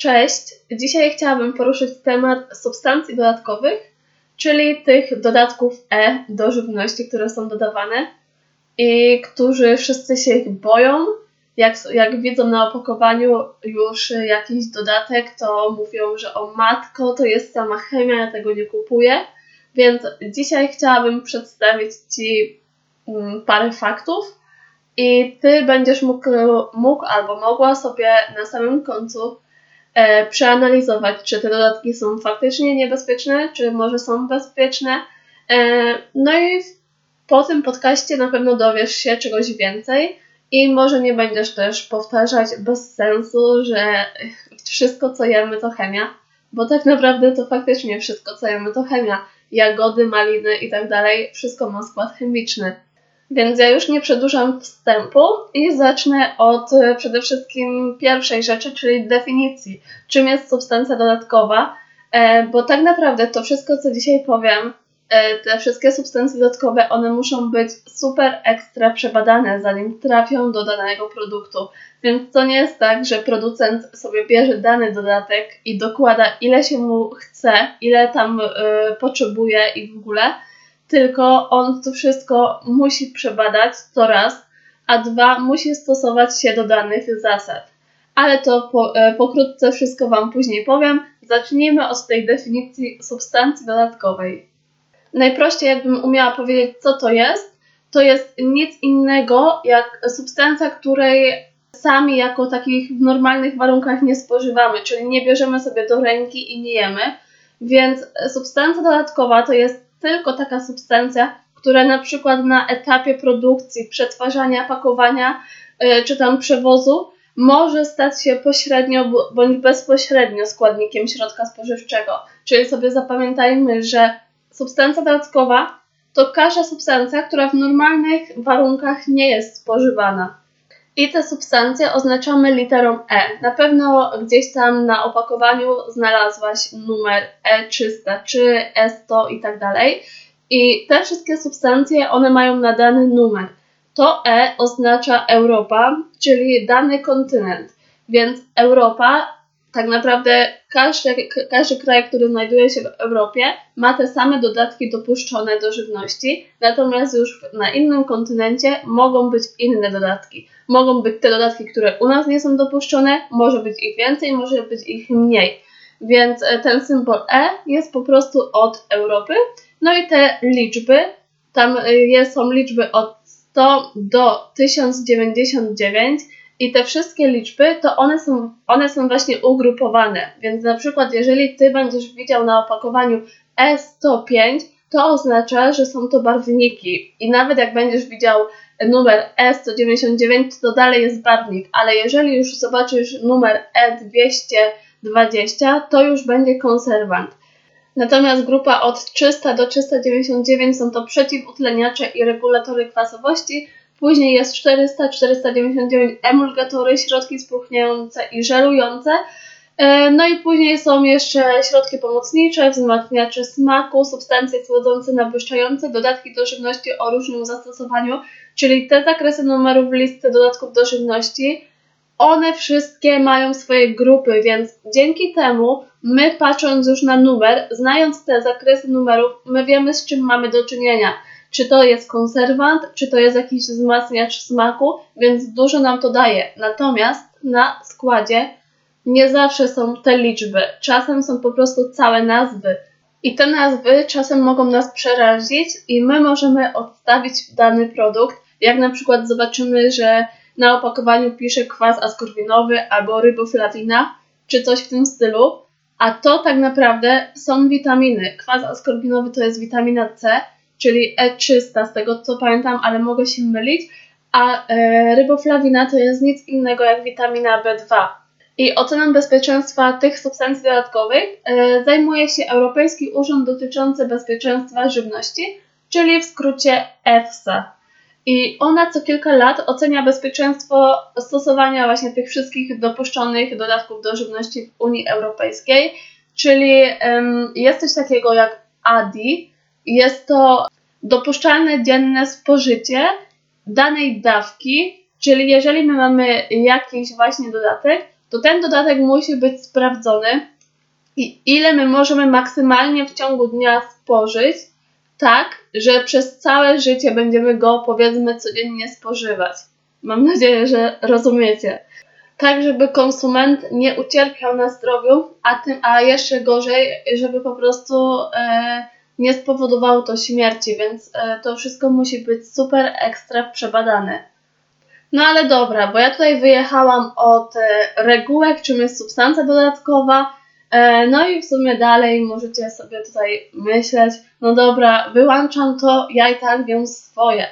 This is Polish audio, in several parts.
Cześć! Dzisiaj chciałabym poruszyć temat substancji dodatkowych, czyli tych dodatków E do żywności, które są dodawane i którzy wszyscy się ich boją. Jak, jak widzą na opakowaniu już jakiś dodatek, to mówią, że o matko, to jest sama chemia, ja tego nie kupuję. Więc dzisiaj chciałabym przedstawić Ci mm, parę faktów i Ty będziesz mógł, mógł albo mogła sobie na samym końcu e, przeanalizować, czy te dodatki są faktycznie niebezpieczne, czy może są bezpieczne. E, no i po tym podcaście na pewno dowiesz się czegoś więcej i może nie będziesz też powtarzać bez sensu, że wszystko co jemy to chemia, bo tak naprawdę to faktycznie wszystko co jemy to chemia. Jagody, maliny i tak dalej, wszystko ma skład chemiczny. Więc ja już nie przedłużam wstępu i zacznę od e, przede wszystkim pierwszej rzeczy, czyli definicji. Czym jest substancja dodatkowa? E, bo tak naprawdę to wszystko, co dzisiaj powiem, e, te wszystkie substancje dodatkowe, one muszą być super ekstra przebadane, zanim trafią do danego produktu. Więc to nie jest tak, że producent sobie bierze dany dodatek i dokłada ile się mu chce, ile tam y, potrzebuje i w ogóle tylko on to wszystko musi przebadać, to raz, a dwa, musi stosować się do danych zasad. Ale to po, e, pokrótce wszystko Wam później powiem. Zacznijmy od tej definicji substancji dodatkowej. Najprościej, jakbym umiała powiedzieć, co to jest, to jest nic innego jak substancja, której sami jako takich w normalnych warunkach nie spożywamy, czyli nie bierzemy sobie do ręki i nie jemy. Więc substancja dodatkowa to jest tylko taka substancja, która na przykład na etapie produkcji, przetwarzania, pakowania yy, czy tam przewozu może stać się pośrednio bądź bezpośrednio składnikiem środka spożywczego. Czyli sobie zapamiętajmy, że substancja dodatkowa to każda substancja, która w normalnych warunkach nie jest spożywana. I te substancje oznaczamy literą E. Na pewno gdzieś tam na opakowaniu znalazłaś numer E300 czy E100 i tak dalej. I te wszystkie substancje, one mają nadany numer. To E oznacza Europa, czyli dany kontynent. Więc Europa tak naprawdę każdy, każdy kraj, który znajduje się w Europie, ma te same dodatki dopuszczone do żywności, natomiast już na innym kontynencie mogą być inne dodatki. Mogą być te dodatki, które u nas nie są dopuszczone, może być ich więcej, może być ich mniej. Więc e, ten symbol E jest po prostu od Europy. No i te liczby, tam e, są liczby od 100 do 1099 i te wszystkie liczby, to one są, one są właśnie ugrupowane. Więc na przykład, jeżeli ty będziesz widział na opakowaniu E105, to oznacza, że są to barwniki. I nawet jak będziesz widział numer E199, to dalej jest barwnik, ale jeżeli już zobaczysz numer E220, to już będzie konserwant. Natomiast grupa od 300 do 399 są to przeciwutleniacze i regulatory kwasowości, Później jest 400, 499 emulgatory, środki spróchniające i żelujące. E, no i później są jeszcze środki pomocnicze, wzmacniacze smaku, substancje słodzące, nabłyszczające, dodatki do żywności o różnym zastosowaniu, czyli te zakresy numerów listy dodatków do żywności, one wszystkie mają swoje grupy, więc dzięki temu my patrząc już na numer, znając te zakresy numerów, my wiemy z czym mamy do czynienia czy to jest konserwant, czy to jest jakiś wzmacniacz smaku, więc dużo nam to daje. Natomiast na składzie nie zawsze są te liczby, czasem są po prostu całe nazwy. I te nazwy czasem mogą nas przerazić i my możemy odstawić dany produkt, jak na przykład zobaczymy, że na opakowaniu pisze kwas askorbinowy albo riboflavina, czy coś w tym stylu, a to tak naprawdę są witaminy. Kwas askorbinowy to jest witamina C, czyli E300 z tego co pamiętam, ale mogę się mylić, a e, ryboflawina to jest nic innego jak witamina B2. I oceną bezpieczeństwa tych substancji dodatkowych e, zajmuje się Europejski Urząd dotyczący bezpieczeństwa żywności, czyli w skrócie EFSA. I ona co kilka lat ocenia bezpieczeństwo stosowania właśnie tych wszystkich dopuszczonych dodatków do żywności w Unii Europejskiej, czyli um, jest coś takiego jak ADI, jest to dopuszczalne dzienne spożycie danej dawki, czyli jeżeli my mamy jakiś właśnie dodatek, to ten dodatek musi być sprawdzony i ile my możemy maksymalnie w ciągu dnia spożyć, tak, że przez całe życie będziemy go powiedzmy codziennie spożywać. Mam nadzieję, że rozumiecie. Tak, żeby konsument nie ucierpiał na zdrowiu, a, tym, a jeszcze gorzej, żeby po prostu e, nie spowodowało to śmierci, więc e, to wszystko musi być super ekstra przebadane. No ale dobra, bo ja tutaj wyjechałam od e, regułek, czym jest substancja dodatkowa, e, no i w sumie dalej możecie sobie tutaj myśleć, no dobra, wyłączam to, ja i tak wiem swoje.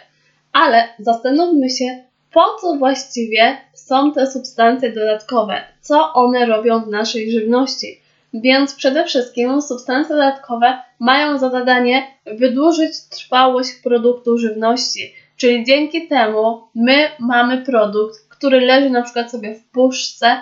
Ale zastanówmy się, po co właściwie są te substancje dodatkowe, co one robią w naszej żywności. Więc przede wszystkim substancje dodatkowe mają za zadanie wydłużyć trwałość produktu żywności. Czyli dzięki temu my mamy produkt, który leży na przykład sobie w puszce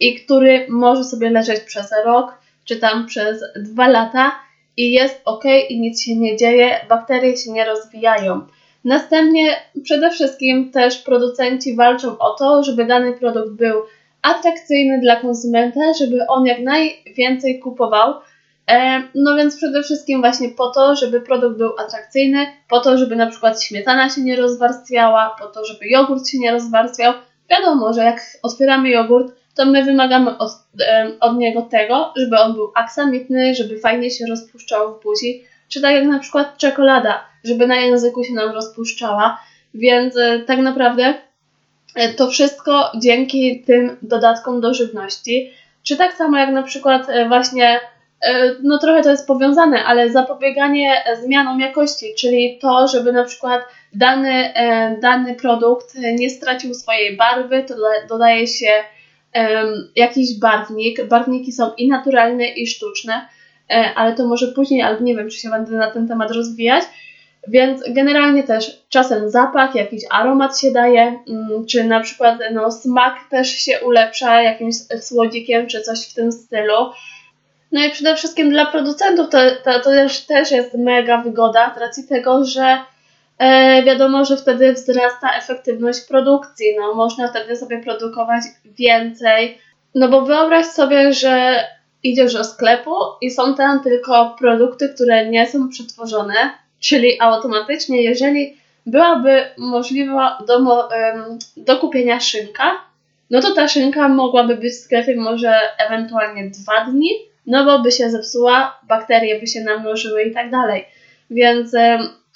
i który może sobie leżeć przez rok, czy tam przez dwa lata i jest ok i nic się nie dzieje, bakterie się nie rozwijają. Następnie przede wszystkim też producenci walczą o to, żeby dany produkt był atrakcyjny dla konsumenta, żeby on jak najwięcej kupował. E, no więc przede wszystkim właśnie po to, żeby produkt był atrakcyjny, po to, żeby na przykład śmietana się nie rozwarstwiała, po to, żeby jogurt się nie rozwarstwiał. Wiadomo, że jak otwieramy jogurt, to my wymagamy od, od niego tego, żeby on był aksamitny, żeby fajnie się rozpuszczał w buzi, czy tak jak na przykład czekolada, żeby na języku się nam rozpuszczała. Więc e, tak naprawdę e, to wszystko dzięki tym dodatkom do żywności. Czy tak samo jak na przykład właśnie E, no trochę to jest powiązane, ale zapobieganie zmianom jakości, czyli to, żeby na przykład dany, e, dany produkt nie stracił swojej barwy, to dodaje się jakiś barwnik. Barwniki są i naturalne, i sztuczne, e, ale to może później, albo nie wiem, czy się będę na ten temat rozwijać. Więc generalnie też czasem zapach, jakiś aromat się daje, mm, czy na przykład no, smak też się ulepsza jakimś słodzikiem, czy coś w tym stylu. No i przede wszystkim dla producentów to, to, to też, też jest mega wygoda z racji tego, że e, wiadomo, że wtedy wzrasta efektywność produkcji. No, można wtedy sobie produkować więcej. No bo wyobraź sobie, że idziesz do sklepu i są tam tylko produkty, które nie są przetworzone, czyli automatycznie, jeżeli byłaby możliwa do, do kupienia szynka, no to ta szynka mogłaby być w sklepie może ewentualnie dwa dni, no bo by się zepsuła, bakterie by się namnożyły i tak dalej. Więc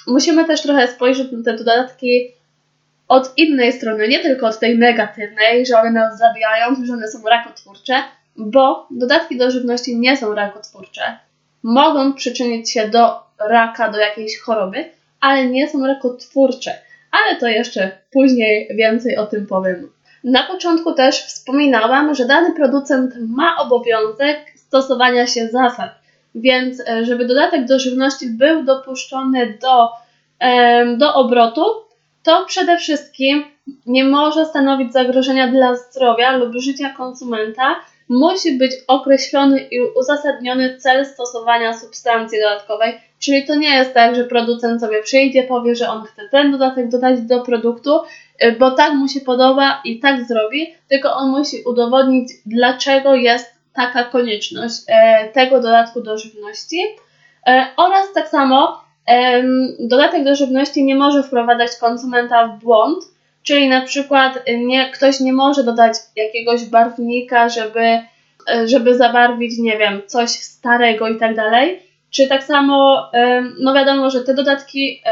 musimy też trochę spojrzeć na te dodatki od innej strony, nie tylko od tej negatywnej, że one nas zabijają, że one są rakotwórcze, bo dodatki do żywności nie są rakotwórcze. Mogą przyczynić się do raka, do jakiejś choroby, ale nie są rakotwórcze. Ale to jeszcze później więcej o tym powiem. Na początku też wspominałam, że dany producent ma obowiązek stosowania się zasad. Więc, e, żeby dodatek do żywności był dopuszczony do, do obrotu, to przede wszystkim nie może stanowić zagrożenia dla zdrowia lub życia konsumenta. Musi być określony i uzasadniony cel stosowania substancji dodatkowej, czyli to nie jest tak, że producent sobie przyjdzie, powie, że on chce ten dodatek dodać do produktu, e, bo tak mu się podoba i tak zrobi, tylko on musi udowodnić, dlaczego jest taka konieczność e, tego dodatku do żywności. E, oraz tak samo dodatek do żywności nie może wprowadzać konsumenta w błąd, czyli na przykład nie, ktoś nie może dodać jakiegoś barwnika, żeby, e, żeby zabarwić, nie wiem, coś starego i tak dalej. Czy tak samo, no wiadomo, że te dodatki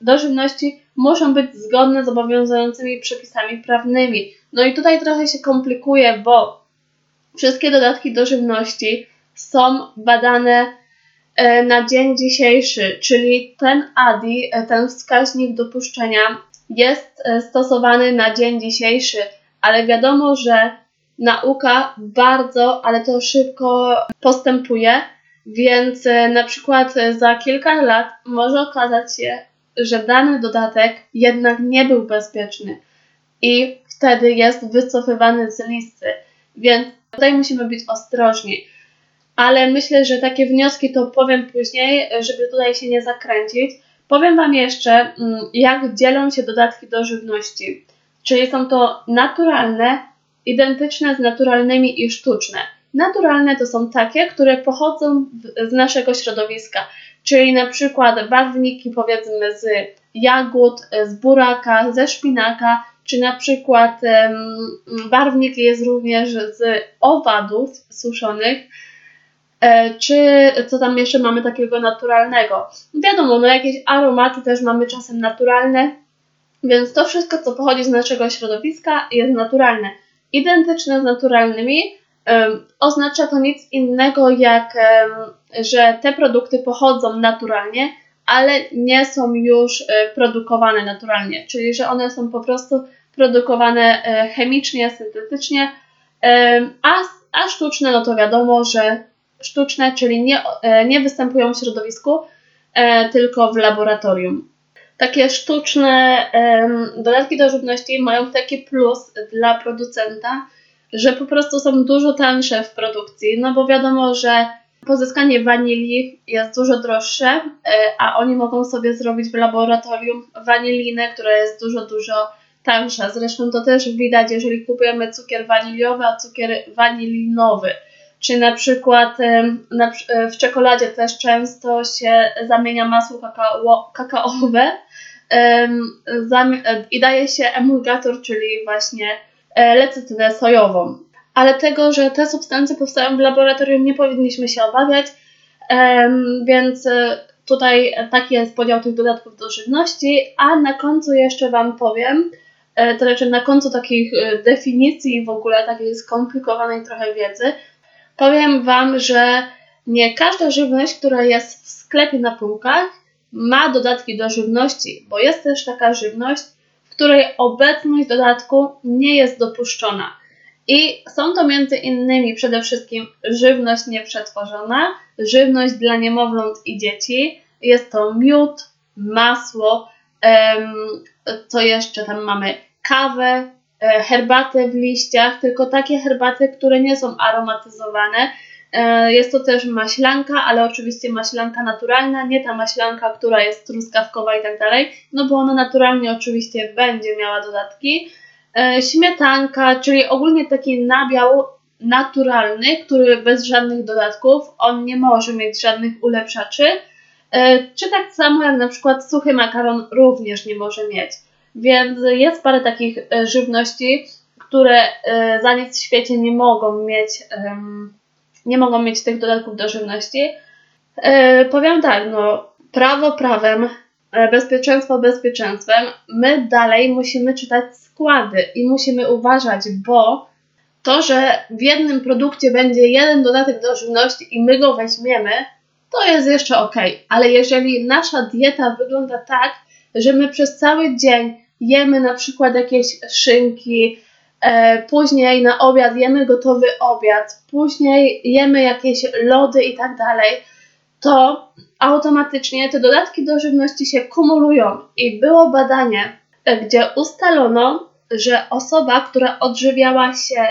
do żywności muszą być zgodne z obowiązującymi przepisami prawnymi. No i tutaj trochę się komplikuje, bo Wszystkie dodatki do żywności są badane e, na dzień dzisiejszy, czyli ten ADI, ten wskaźnik dopuszczenia, jest e, stosowany na dzień dzisiejszy, ale wiadomo, że nauka bardzo, ale to szybko postępuje, więc na przykład za kilka lat może okazać się, że dany dodatek jednak nie był bezpieczny i wtedy jest wycofywany z listy. Więc Tutaj musimy być ostrożni. Ale myślę, że takie wnioski to powiem później, żeby tutaj się nie zakręcić. Powiem Wam jeszcze, mm, jak dzielą się dodatki do żywności. Czyli są to naturalne identyczne z naturalnymi i sztuczne. Naturalne to są takie, które pochodzą z naszego środowiska, czyli na przykład barwniki powiedzmy z jagód, z buraka, ze szpinaka, czy na przykład barwnik jest również z owadów suszonych, czy co tam jeszcze mamy takiego naturalnego. Wiadomo, no jakieś aromaty też mamy czasem naturalne, więc to wszystko, co pochodzi z naszego środowiska, jest naturalne. Identyczne z naturalnymi um, oznacza to nic innego, jak um, że te produkty pochodzą naturalnie, ale nie są już e, produkowane naturalnie, czyli że one są po prostu produkowane e, chemicznie, syntetycznie, a, a sztuczne, no to wiadomo, że sztuczne, czyli nie, e, nie występują w środowisku, tylko w laboratorium. Takie sztuczne dodatki do żywności mają taki plus dla producenta, że po prostu są dużo tańsze w produkcji, no bo wiadomo, że pozyskanie wanilii jest dużo droższe, e, a oni mogą sobie zrobić w laboratorium wanilinę, która jest dużo, dużo tańsza. Zresztą to też widać, jeżeli kupujemy cukier waniliowy, a cukier wanilinowy. Czy na przykład e, w czekoladzie też często się zamienia masło kakao, kakaowe? I daje się emulgator, czyli właśnie e, lecytynę sojową. Ale tego, że te substancje powstają w laboratorium, nie powinniśmy się obawiać, więc e, tutaj taki jest podział tych dodatków do żywności, a na końcu jeszcze Wam powiem, e, to znaczy na końcu takich e, definicji w ogóle takiej skomplikowanej trochę wiedzy, powiem Wam, że nie każda żywność, która jest w sklepie na półkach, ma dodatki do żywności, bo jest też taka żywność, w której obecność dodatku nie jest dopuszczona. I są to między innymi przede wszystkim żywność nieprzetworzona, żywność dla niemowląt i dzieci. Jest to miód, masło, co jeszcze tam mamy? Kawę, herbatę w liściach, tylko takie herbaty, które nie są aromatyzowane. E, jest to też maślanka, ale oczywiście maślanka naturalna, nie ta maślanka, która jest truskawkowa i tak dalej, no bo ona naturalnie oczywiście będzie miała dodatki. E, śmietanka, czyli ogólnie taki nabiał naturalny, który bez żadnych dodatków, on nie może mieć żadnych ulepszaczy, e, czy tak samo jak na przykład suchy makaron również nie może mieć. Więc jest parę takich e, żywności, które za nic w świecie nie mogą mieć, nie mogą mieć tych dodatków do żywności. Powiem tak, no, prawo prawem, bezpieczeństwo bezpieczeństwem, my dalej musimy czytać składy i musimy uważać, bo to, że w jednym produkcie będzie jeden dodatek do żywności i my go weźmiemy, to jest jeszcze ok, ale jeżeli nasza dieta wygląda tak, że my przez cały dzień jemy na przykład jakieś szynki, e, później na obiad jemy gotowy obiad, później jemy jakieś lody i tak dalej, to automatycznie te dodatki do żywności się kumulują. I było badanie, e, gdzie ustalono, że osoba, która odżywiała się,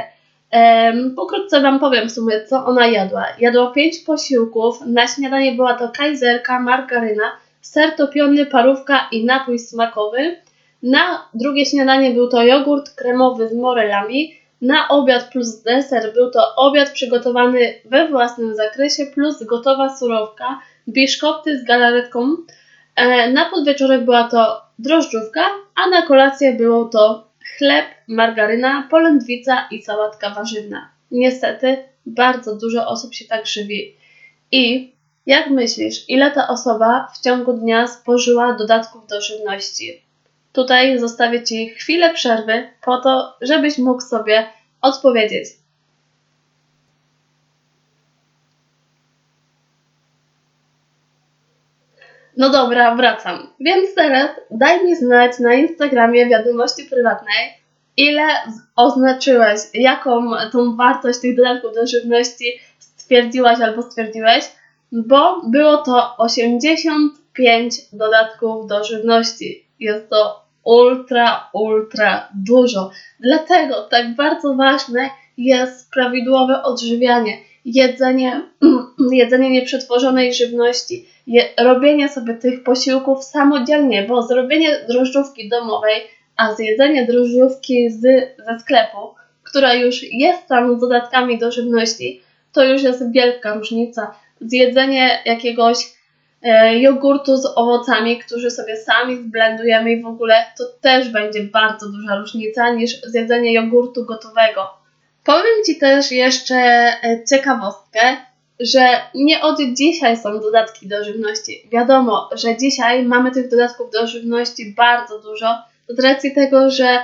um, pokrótce Wam powiem w sumie, co ona jadła. Jadła pięć posiłków, na śniadanie była to kajzerka, margaryna, ser topiony, parówka i napój smakowy. Na drugie śniadanie był to jogurt kremowy z morelami. Na obiad plus deser był to obiad przygotowany we własnym zakresie plus gotowa surowka, biszkopty z galaretką. E, na podwieczorek była to drożdżówka, a na kolację było to chleb, margaryna, polędwica i sałatka warzywna. Niestety, bardzo dużo osób się tak żywi. I jak myślisz, ile ta osoba w ciągu dnia spożyła dodatków do żywności? Tutaj zostawię Ci chwilę przerwy po to, żebyś mógł sobie odpowiedzieć. No dobra, wracam. Więc teraz daj mi znać na Instagramie wiadomości prywatnej, ile oznaczyłeś, jaką tą wartość tych dodatków do żywności stwierdziłaś albo stwierdziłeś, bo było to 85 dodatków do żywności. Jest to ultra, ultra dużo. Dlatego tak bardzo ważne jest prawidłowe odżywianie, jedzenie, jedzenie nieprzetworzonej żywności je, robienie sobie tych posiłków samodzielnie, bo zrobienie drożdżówki domowej, a zjedzenie drożdżówki z, ze sklepu, która już jest tam z dodatkami do żywności, to już jest wielka różnica. Zjedzenie jakiegoś jogurtu z owocami, którzy sobie sami zblendujemy i w ogóle, to też będzie bardzo duża różnica niż zjedzenie jogurtu gotowego. Powiem Ci też jeszcze e, ciekawostkę, że nie od dzisiaj są dodatki do żywności. Wiadomo, że dzisiaj mamy tych dodatków do żywności bardzo dużo, z racji tego, że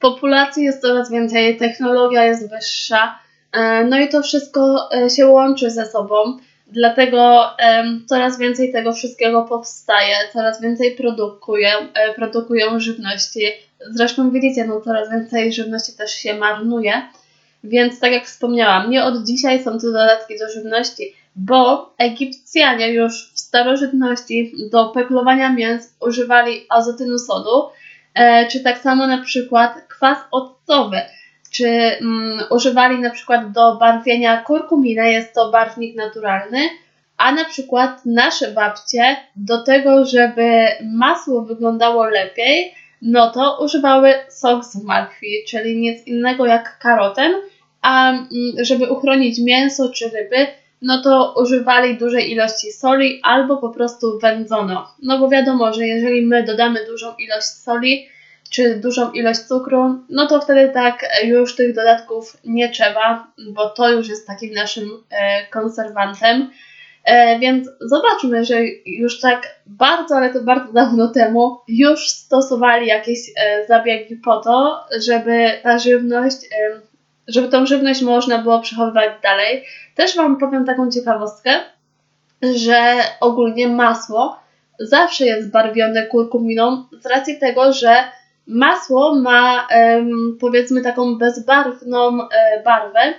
populacji jest coraz więcej, technologia jest wyższa, e, no i to wszystko e, się łączy ze sobą. Dlatego coraz więcej tego wszystkiego powstaje, coraz więcej produkują, produkują żywności. Zresztą widzicie, no coraz więcej żywności też się marnuje. Więc tak jak wspomniałam, nie od dzisiaj są to dodatki do żywności, bo Egipcjanie już w starożytności do peklowania mięs używali azotynu sodu, e, czy tak samo na przykład kwas octowy, czy mm, używali na przykład do barwienia kurkuminy, jest to barwnik naturalny, a na przykład nasze babcie do tego, żeby masło wyglądało lepiej, no to używały sok z martwi, czyli nic innego jak karoten, a mm, żeby uchronić mięso czy ryby, no to używali dużej ilości soli albo po prostu wędzono. No bo wiadomo, że jeżeli my dodamy dużą ilość soli czy dużą ilość cukru, no to wtedy tak już tych dodatków nie trzeba, bo to już jest takim naszym e, konserwantem. E, więc zobaczmy, że już tak bardzo, ale to bardzo dawno temu już stosowali jakieś e, zabiegi po to, żeby ta żywność żeby tą żywność można było przechowywać dalej. Też Wam powiem taką ciekawostkę, że ogólnie masło zawsze jest barwione kurkuminą z racji tego, że masło ma powiedzmy taką bezbarwną e, barwę,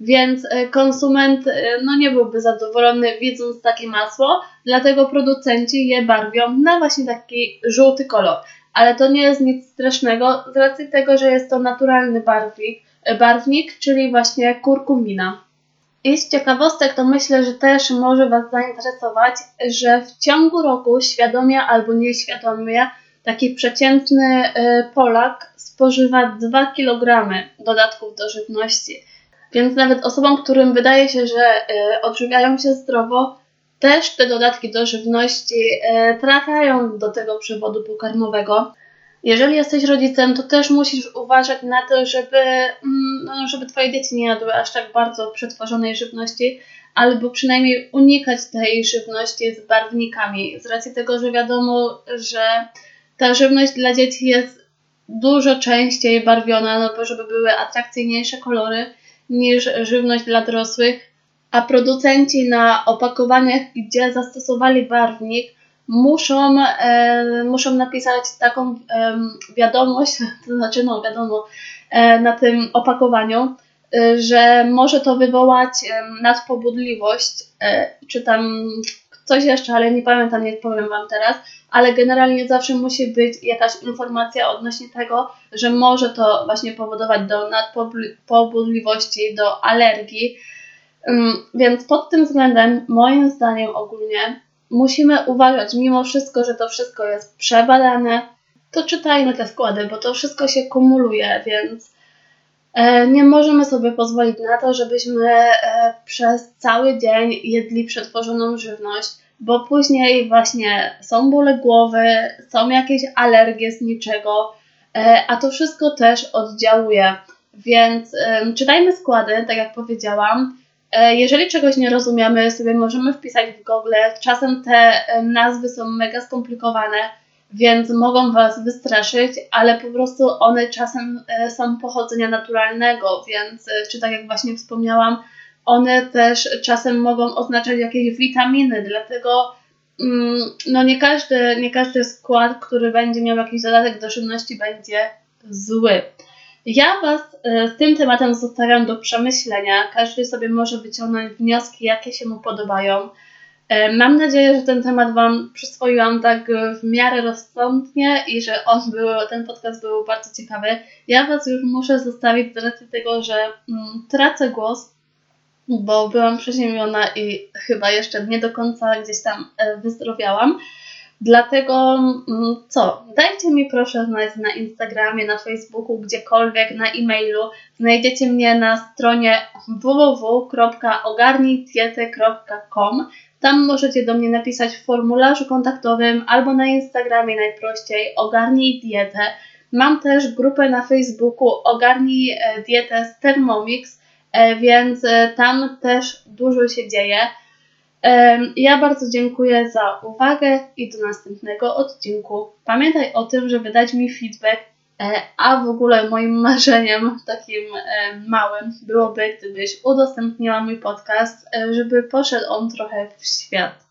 więc e, konsument e, no, nie byłby zadowolony widząc takie masło, dlatego producenci je barwią na właśnie taki żółty kolor. Ale to nie jest nic strasznego z racji tego, że jest to naturalny barwnik, barwnik, czyli właśnie kurkumina. I z ciekawostek to myślę, że też może Was zainteresować, że w ciągu roku świadomie albo nieświadomie taki przeciętny y, Polak spożywa 2 kg dodatków do żywności. Więc nawet osobom, którym wydaje się, że y, odżywiają się zdrowo, też te dodatki do żywności y, trafiają do tego przewodu pokarmowego. Jeżeli jesteś rodzicem, to też musisz uważać na to, żeby, mm, no, żeby Twoje dzieci nie jadły aż tak bardzo przetworzonej żywności, albo przynajmniej unikać tej żywności z barwnikami, z racji tego, że wiadomo, że ta żywność dla dzieci jest dużo częściej barwiona, no bo żeby były atrakcyjniejsze kolory niż żywność dla dorosłych, a producenci na opakowaniach, gdzie zastosowali barwnik, muszą, e, muszą napisać taką e, wiadomość, to znaczy, no wiadomo, e, na tym opakowaniu, e, że może to wywołać nadpobudliwość, e, czy tam coś jeszcze, ale nie pamiętam, nie powiem Wam teraz, ale generalnie zawsze musi być jakaś informacja odnośnie tego, że może to właśnie powodować do nadpobudliwości, do alergii. Mm, więc pod tym względem, moim zdaniem ogólnie, musimy uważać mimo wszystko, że to wszystko jest przebadane, to czytajmy te składy, bo to wszystko się kumuluje, więc nie możemy sobie pozwolić na to, żebyśmy e, przez cały dzień jedli przetworzoną żywność, bo później właśnie są bóle głowy, są jakieś alergie z niczego, e, a to wszystko też oddziałuje. Więc czytajmy składy, tak jak powiedziałam, E, jeżeli czegoś nie rozumiemy, sobie możemy wpisać w Google. Czasem te e, nazwy są mega skomplikowane, więc mogą Was wystraszyć, ale po prostu one czasem e, są pochodzenia naturalnego, więc czy tak jak właśnie wspomniałam, one też czasem mogą oznaczać jakieś witaminy, dlatego mm, no nie każdy, nie każdy skład, który będzie miał jakiś dodatek do żywności będzie zły. Ja Was e, z tym tematem zostawiam do przemyślenia. Każdy sobie może wyciągnąć wnioski, jakie się mu podobają. E, mam nadzieję, że ten temat Wam przyswoiłam tak w miarę rozsądnie i że on był, ten podcast był bardzo ciekawy. Ja Was już muszę zostawić z racji tego, że mm, tracę głos, bo byłam przeziębiona i chyba jeszcze nie do końca gdzieś tam e, wyzdrowiałam. Dlatego mm, co? Dajcie mi proszę znać na Instagramie, na Facebooku, gdziekolwiek, na e-mailu. Znajdziecie mnie na stronie www.ogarnijdietę.com. Tam możecie do mnie napisać w formularzu kontaktowym albo na Instagramie najprościej ogarnij dietę. Mam też grupę na Facebooku Ogarnij e, dietę z Thermomix, e, więc e, tam też dużo się dzieje. Ja bardzo dziękuję za uwagę i do następnego odcinku. Pamiętaj o tym, żeby dać mi feedback, a w ogóle moim marzeniem takim małym byłoby, gdybyś udostępniła mój podcast, żeby poszedł on trochę w świat.